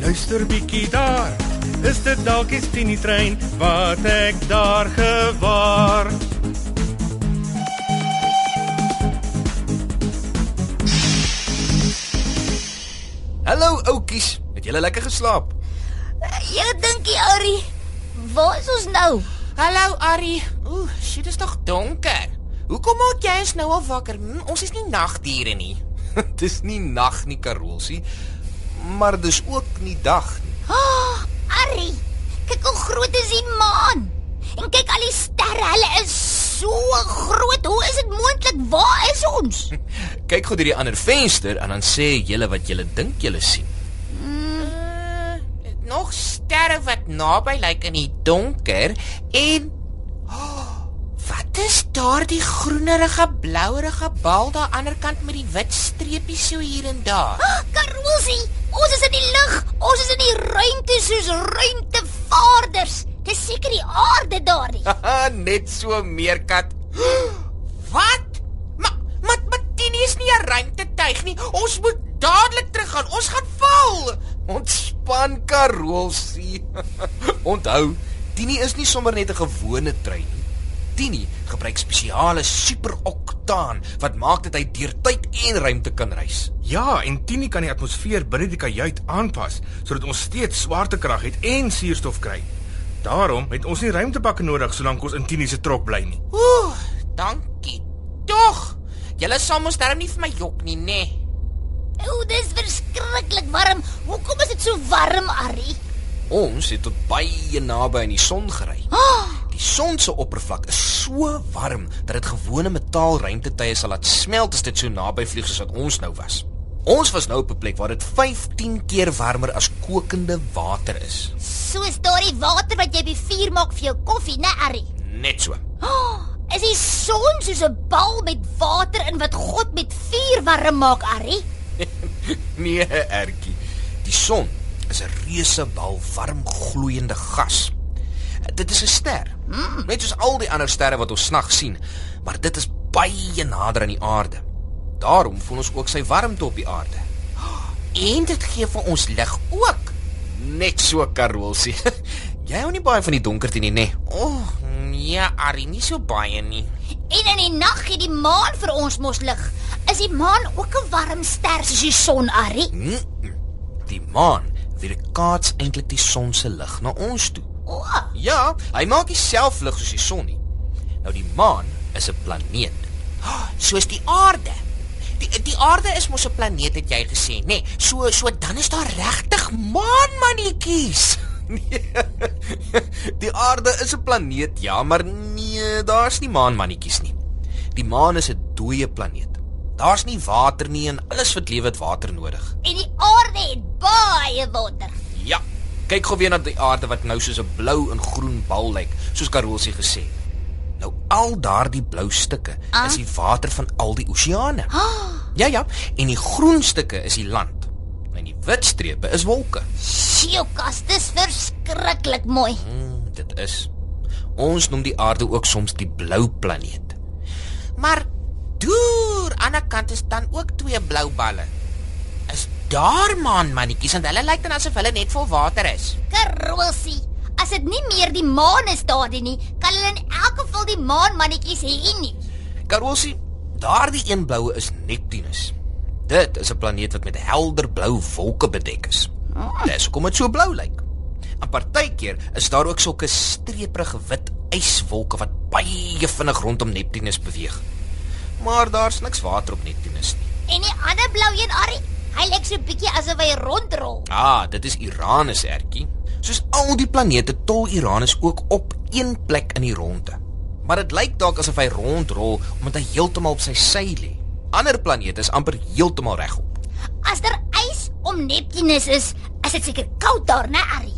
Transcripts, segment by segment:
luister bietjie daar. Is dit dalk die Tini trein wat ek daar gewaar? Hallo oudjies, het julle lekker geslaap? Jy dinkie, Ari. Waar is ons nou? Hallo Ari. Ooh, shit, dit is nog donker. Hoekom maak jy ons nou al wakker? Hm, ons is nie nagdiere nie. dis nie nag nie, Karolsie, maar dis ook nie dag nie. Oh, Ari, kyk hoe groot is die maan. En kyk al die sterre, hulle is so groot. Hoe is dit moontlik? Waar is ons? Kyk gou deur die ander venster en dan sê julle wat julle dink julle sien. Uh, nog sterre wat naby lyk in die donker en oh, wat is daardie groenerige blouerige bal daar aan die ander kant met die wit streepies so hier en daar? Oh, Karosie, ons is in die lug. Ons is in die ruimte soos ruimtevaarders. Dis seker die aarde daardie. Net so meerkat. Wat? Maar maar maar dit is nie 'n ruimtetuig nie. Ons moet dadelik teruggaan. Ons gaan val. Ontspan, Karolsie. Onthou, Tini is nie sommer net 'n gewone trein nie. Tini gebruik spesiale superoktaan wat maak dat hy deur tyd en ruimte kan reis. Ja, en Tini kan die atmosfeer binne die kajuit aanpas sodat ons steeds swaartekrag het en suurstof kry. Daarom het ons nie ruimtepakke nodig solank ons in Tini se trok bly nie. Ooh, dankie. Tog. Julle sal mos darm nie vir my jok nie, nê? O, dis verskriklik warm. Hoekom is dit so warm, Ari? Ons het tot baie naby aan die son gery. Oh, Die son se oppervlak is so warm dat dit gewone metaalruimtetuie sal laat smelt as dit so naby vlieg soos wat ons nou was. Ons was nou op 'n plek waar dit 15 keer warmer as kokende water is. soos daardie water wat jy by vuur maak vir jou koffie, né, Ari? Net so. Oh, is die son soos 'n bal met water in wat God met vuur warm maak, Ari? Nee, Ertjie. Die son is 'n reuse bal warm gloeiende gas. Dit is 'n ster. Net soos al die ander sterre wat ons nag sien, maar dit is baie nader aan die aarde. Daarom voel ons ook sy warmte op die aarde. En dit gee vir ons lig ook. Net so Karolsie. Jy hou nie baie van die donkerte nie, nê? Nee. O, oh, nee, Ari, nie so baie nie. En in die nag gee die maan vir ons mos lig. Is die maan ook 'n warm ster soos die son, Ari? Mm-mm. Die maan weerkaats eintlik die son se lig na ons toe. O, Ja, hy maak nie self lig soos die son nie. Nou die maan is 'n planeet. Soos die aarde. Die die aarde is mos 'n planeet het jy gesê, nê? Nee, so so dan is daar regtig maanmannetjies. Nee. Die aarde is 'n planeet, ja, maar nee, daar's nie maanmannetjies nie. Die maan is 'n dooie planeet. Daar's nie water nie en alles wat lewe het water nodig. en die aarde het baie water. Kyk gou weer na die aarde wat nou soos 'n blou en groen bal lyk, soos Karolsie gesê. Nou al daardie blou stukke Ah. is die water van al die oseane. Oh, Ja ja, en die groen stukke is die land. En die wit strepe is wolke. sjoekas, dis verskriklik mooi. Mm, dit is. Ons noem die aarde ook soms die blou planeet. Maar deur aan die kant is dan ook twee blou balle. Daar maanmannetjies en hulle lyk dan asof hulle net vol water is. Karosie. As dit nie meer die maan is daardie nie, kan hulle in elk geval die maanmannetjies hê nie. Karolsie, daardie een bloue is Neptunus. Dit is 'n planeet wat met helder blou wolke bedek is. Dis hoekom dit so blou lyk. En partykeer is daar ook sulke streeprige wit yswolke wat baie vinnig rondom Neptunus beweeg. Maar daar's niks water op Neptunus nie. En die ander blou een, Arrie, hy lyk so bietjie asof hy rondrol. Ah, dit is Uranus, Ertjie. Soos al die planete tol Uranus ook op een plek in die ronde. Maar dit lyk dalk asof hy rondrol omdat hy heeltemal op sy sy lê. Ander planete is amper heeltemal regop. As daar ys om Neptunus is, is dit seker koud daar, né, Arrie?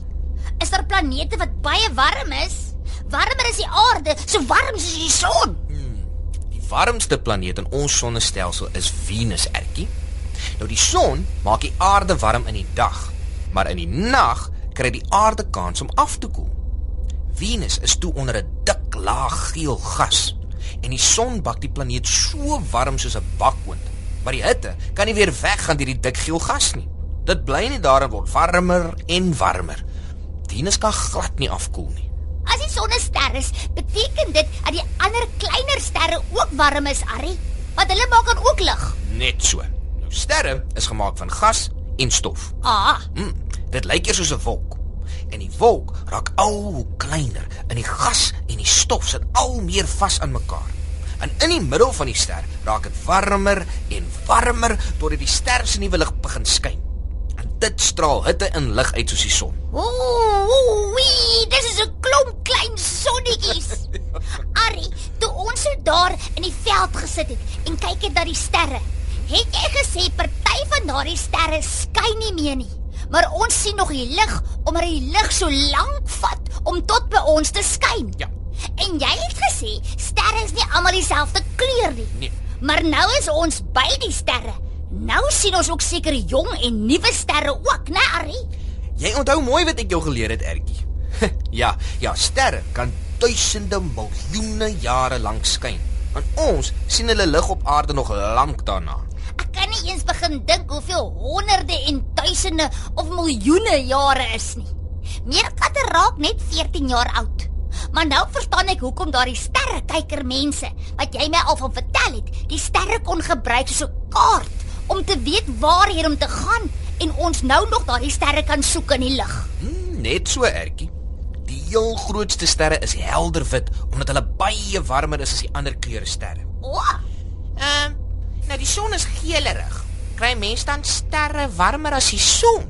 Is daar planete wat baie warm is? Warmer as die aarde, so warm soos die son. Die warmste planeet in ons sonnestelsel is Venus, Ertjie. Nou die son maak die aarde warm in die dag, maar in die nag kry die aarde kans om af te koel. Venus is toe onder 'n dik laag geel gas en die son bak die planeet so warm soos 'n bakoond. Maar die hitte kan nie weer weggaan deur die dik geel gas nie. Dit bly net daar en word warmer en warmer. Venus kan glad nie afkoel nie. As die son 'n ster is, beteken dit dat die ander kleiner sterre ook warm is, Arrie. Want hulle maak dan ook lig. Net so. Sterre is gemaak van gas en stof. Ah, Hm, dit lyk eers soos 'n wolk. En die wolk raak al hoe kleiner en die gas en die stof sit al meer vas aan mekaar. En in die middel van die ster raak dit warmer en warmer totdat die ster se nuwe lig begin skyn. En dit straal hitte en lig uit soos die son. ooh, wee, dis is 'n klomp klein sonnetjies. Arrie, toe ons so daar in die veld gesit het en kyk het na die sterre, het jy gesê party van daardie sterre skyn nie meer nie. Maar ons sien nog die lig omdat die lig so lank vat om tot by ons te skyn. Ja. En jy het gesê sterre is nie almal dieselfde kleur nie. Nee. Maar nou is ons by die sterre. Nou sien ons ook seker jong en nuwe sterre ook, né, Arrie? Jy onthou mooi wat ek jou geleer het, Ertjie. ja, ja, sterre kan duisende miljoene jare lank skyn. En ons sien hulle lig op aarde nog lank daarna. Eens begin dink hoeveel honderde en duisende of miljoene jare is nie. Meerkatte raak net 14 jaar oud. Maar nou verstaan ek hoekom daardie sterrekyker mense wat jy my al van vertel het, die sterre kon gebruik soos 'n kaart om te weet waarheen om te gaan en ons nou nog daardie sterre kan soek in die lug. Hmm, net so, Ertjie. Die heel grootste sterre is helder wit omdat hulle baie warmer is as die ander kleure sterre. O, Ehm, nou die son is geelerig. Kry mens dan sterre warmer as die son?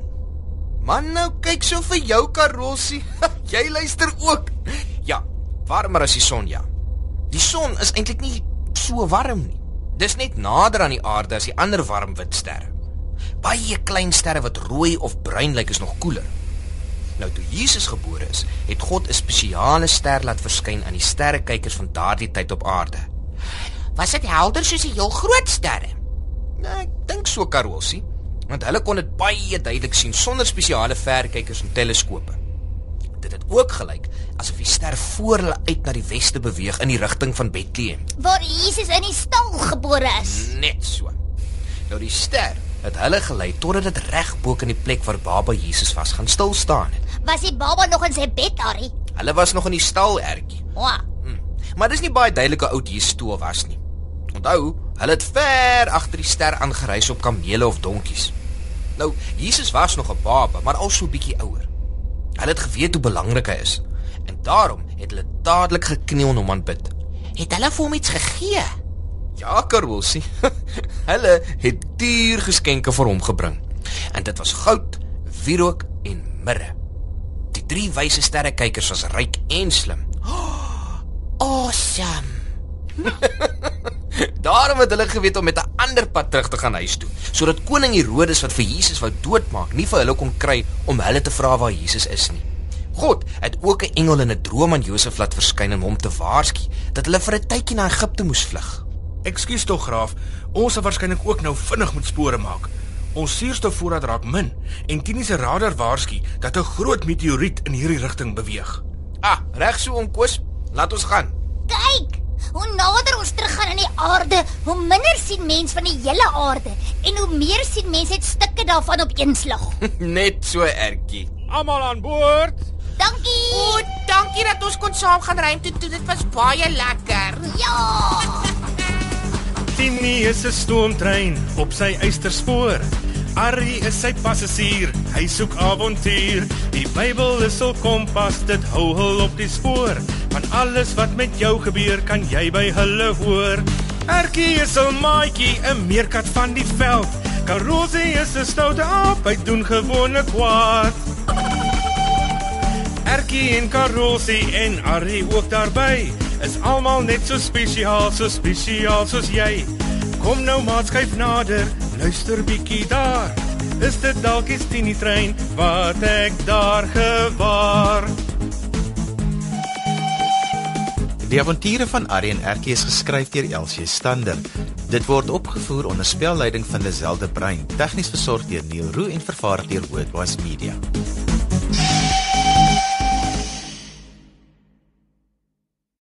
Man, nou kyk so vir jou Karolsie. Jy luister ook. Ja, warmer as die son, ja. Die son is eintlik nie so warm nie. Dis net nader aan die aarde as die ander warm wit sterre. Baie klein sterre wat rooi of bruin lyk is nog koeler. Nou toe Jesus gebore is, het God 'n spesiale ster laat verskyn aan die sterrekykers van daardie tyd op aarde. Was dit helder soos die heel groot sterre? Nou, ek dink so Karolsie, want hulle kon dit baie duidelik sien sonder spesiale verkykers en teleskope. Dit het ook gelyk asof die ster voor hulle uit na die weste beweeg in die rigting van Bethlehem. waar Jesus in die stal gebore is. Net so. Nou die ster het hulle gelei totdat dit reg bo in die plek waar baba Jesus was gaan stil staan het. Was die baba nog in sy bed, Harry? Hulle was nog in die stal ertjie. O, Hm. Maar dis nie baie duidelik hoe oud Jesus toe was nie. Onthou, hulle het ver agter die ster aangereis op kamele of donkies. Nou, Jesus was nog 'n baba, maar al so bietjie ouer. Hulle het geweet hoe belangrik hy is. En daarom het hulle dadelik gekniel en hom aanbid. Het hulle vir hom iets gegee? Ja, Karolsie. hulle het duur geskenke vir hom gebring. En dit was goud, wierook en mirre. Die drie wyse sterrekykers was ryk en slim. Awesome. Daarom het hulle geweet om met 'n ander pad terug te gaan huis toe, sodat koning Herodes wat vir Jesus wou doodmaak, nie vir hulle kon kry om hulle te vra waar Jesus is nie. God het ook 'n engel in 'n droom aan Josef laat verskyn om hom te waarsku dat hulle vir 'n tydjie na Egipte moes vlug. Ekskuus tog graaf, ons sal waarskynlik ook nou vinnig moet spore maak. Ons suurstofvoorraad raak min en Tini se radar waarsku dat 'n groot meteoriet in hierdie rigting beweeg. Ah, reg so om Koos, laat ons gaan. Hoe nader ons teruggaan aan die aarde, hoe minder sien mens van die hele aarde en hoe meer sien mens net stukke daarvan op een slag. Net so ertjie. Almal aan boord. Dankie. O, dankie dat ons kon saam gaan ruimte toe. Dit was baie lekker. Ja. Tini is 'n stoomtrein op sy eysterspoor. Arrie is sy passasier, hy soek avontuur. Die Bybel is hul kompas, dit hou hul op die spoor. Van alles wat met jou gebeur, kan jy by hulle hoor. Erkie is 'n maatjie, 'n meerkat van die veld. Karosie is 'n stoute aap, hy doen gewone kwaad. Erkie en Karosie en Arrie ook daarbey. Is almal net so spesiaal, so spesiaal soos jy. Kom nou maat skuif nader, luister bietjie daar. Is dit dalk die Tini trein wat ek daar gewaar? Die avonture van en Erkie is geskryf deur Elsie Stander. Dit word opgevoer onder spelleiding van Lazelle de Bruin, tegnies versorg deur Neil Roo en vervaar deur Worldwide Media.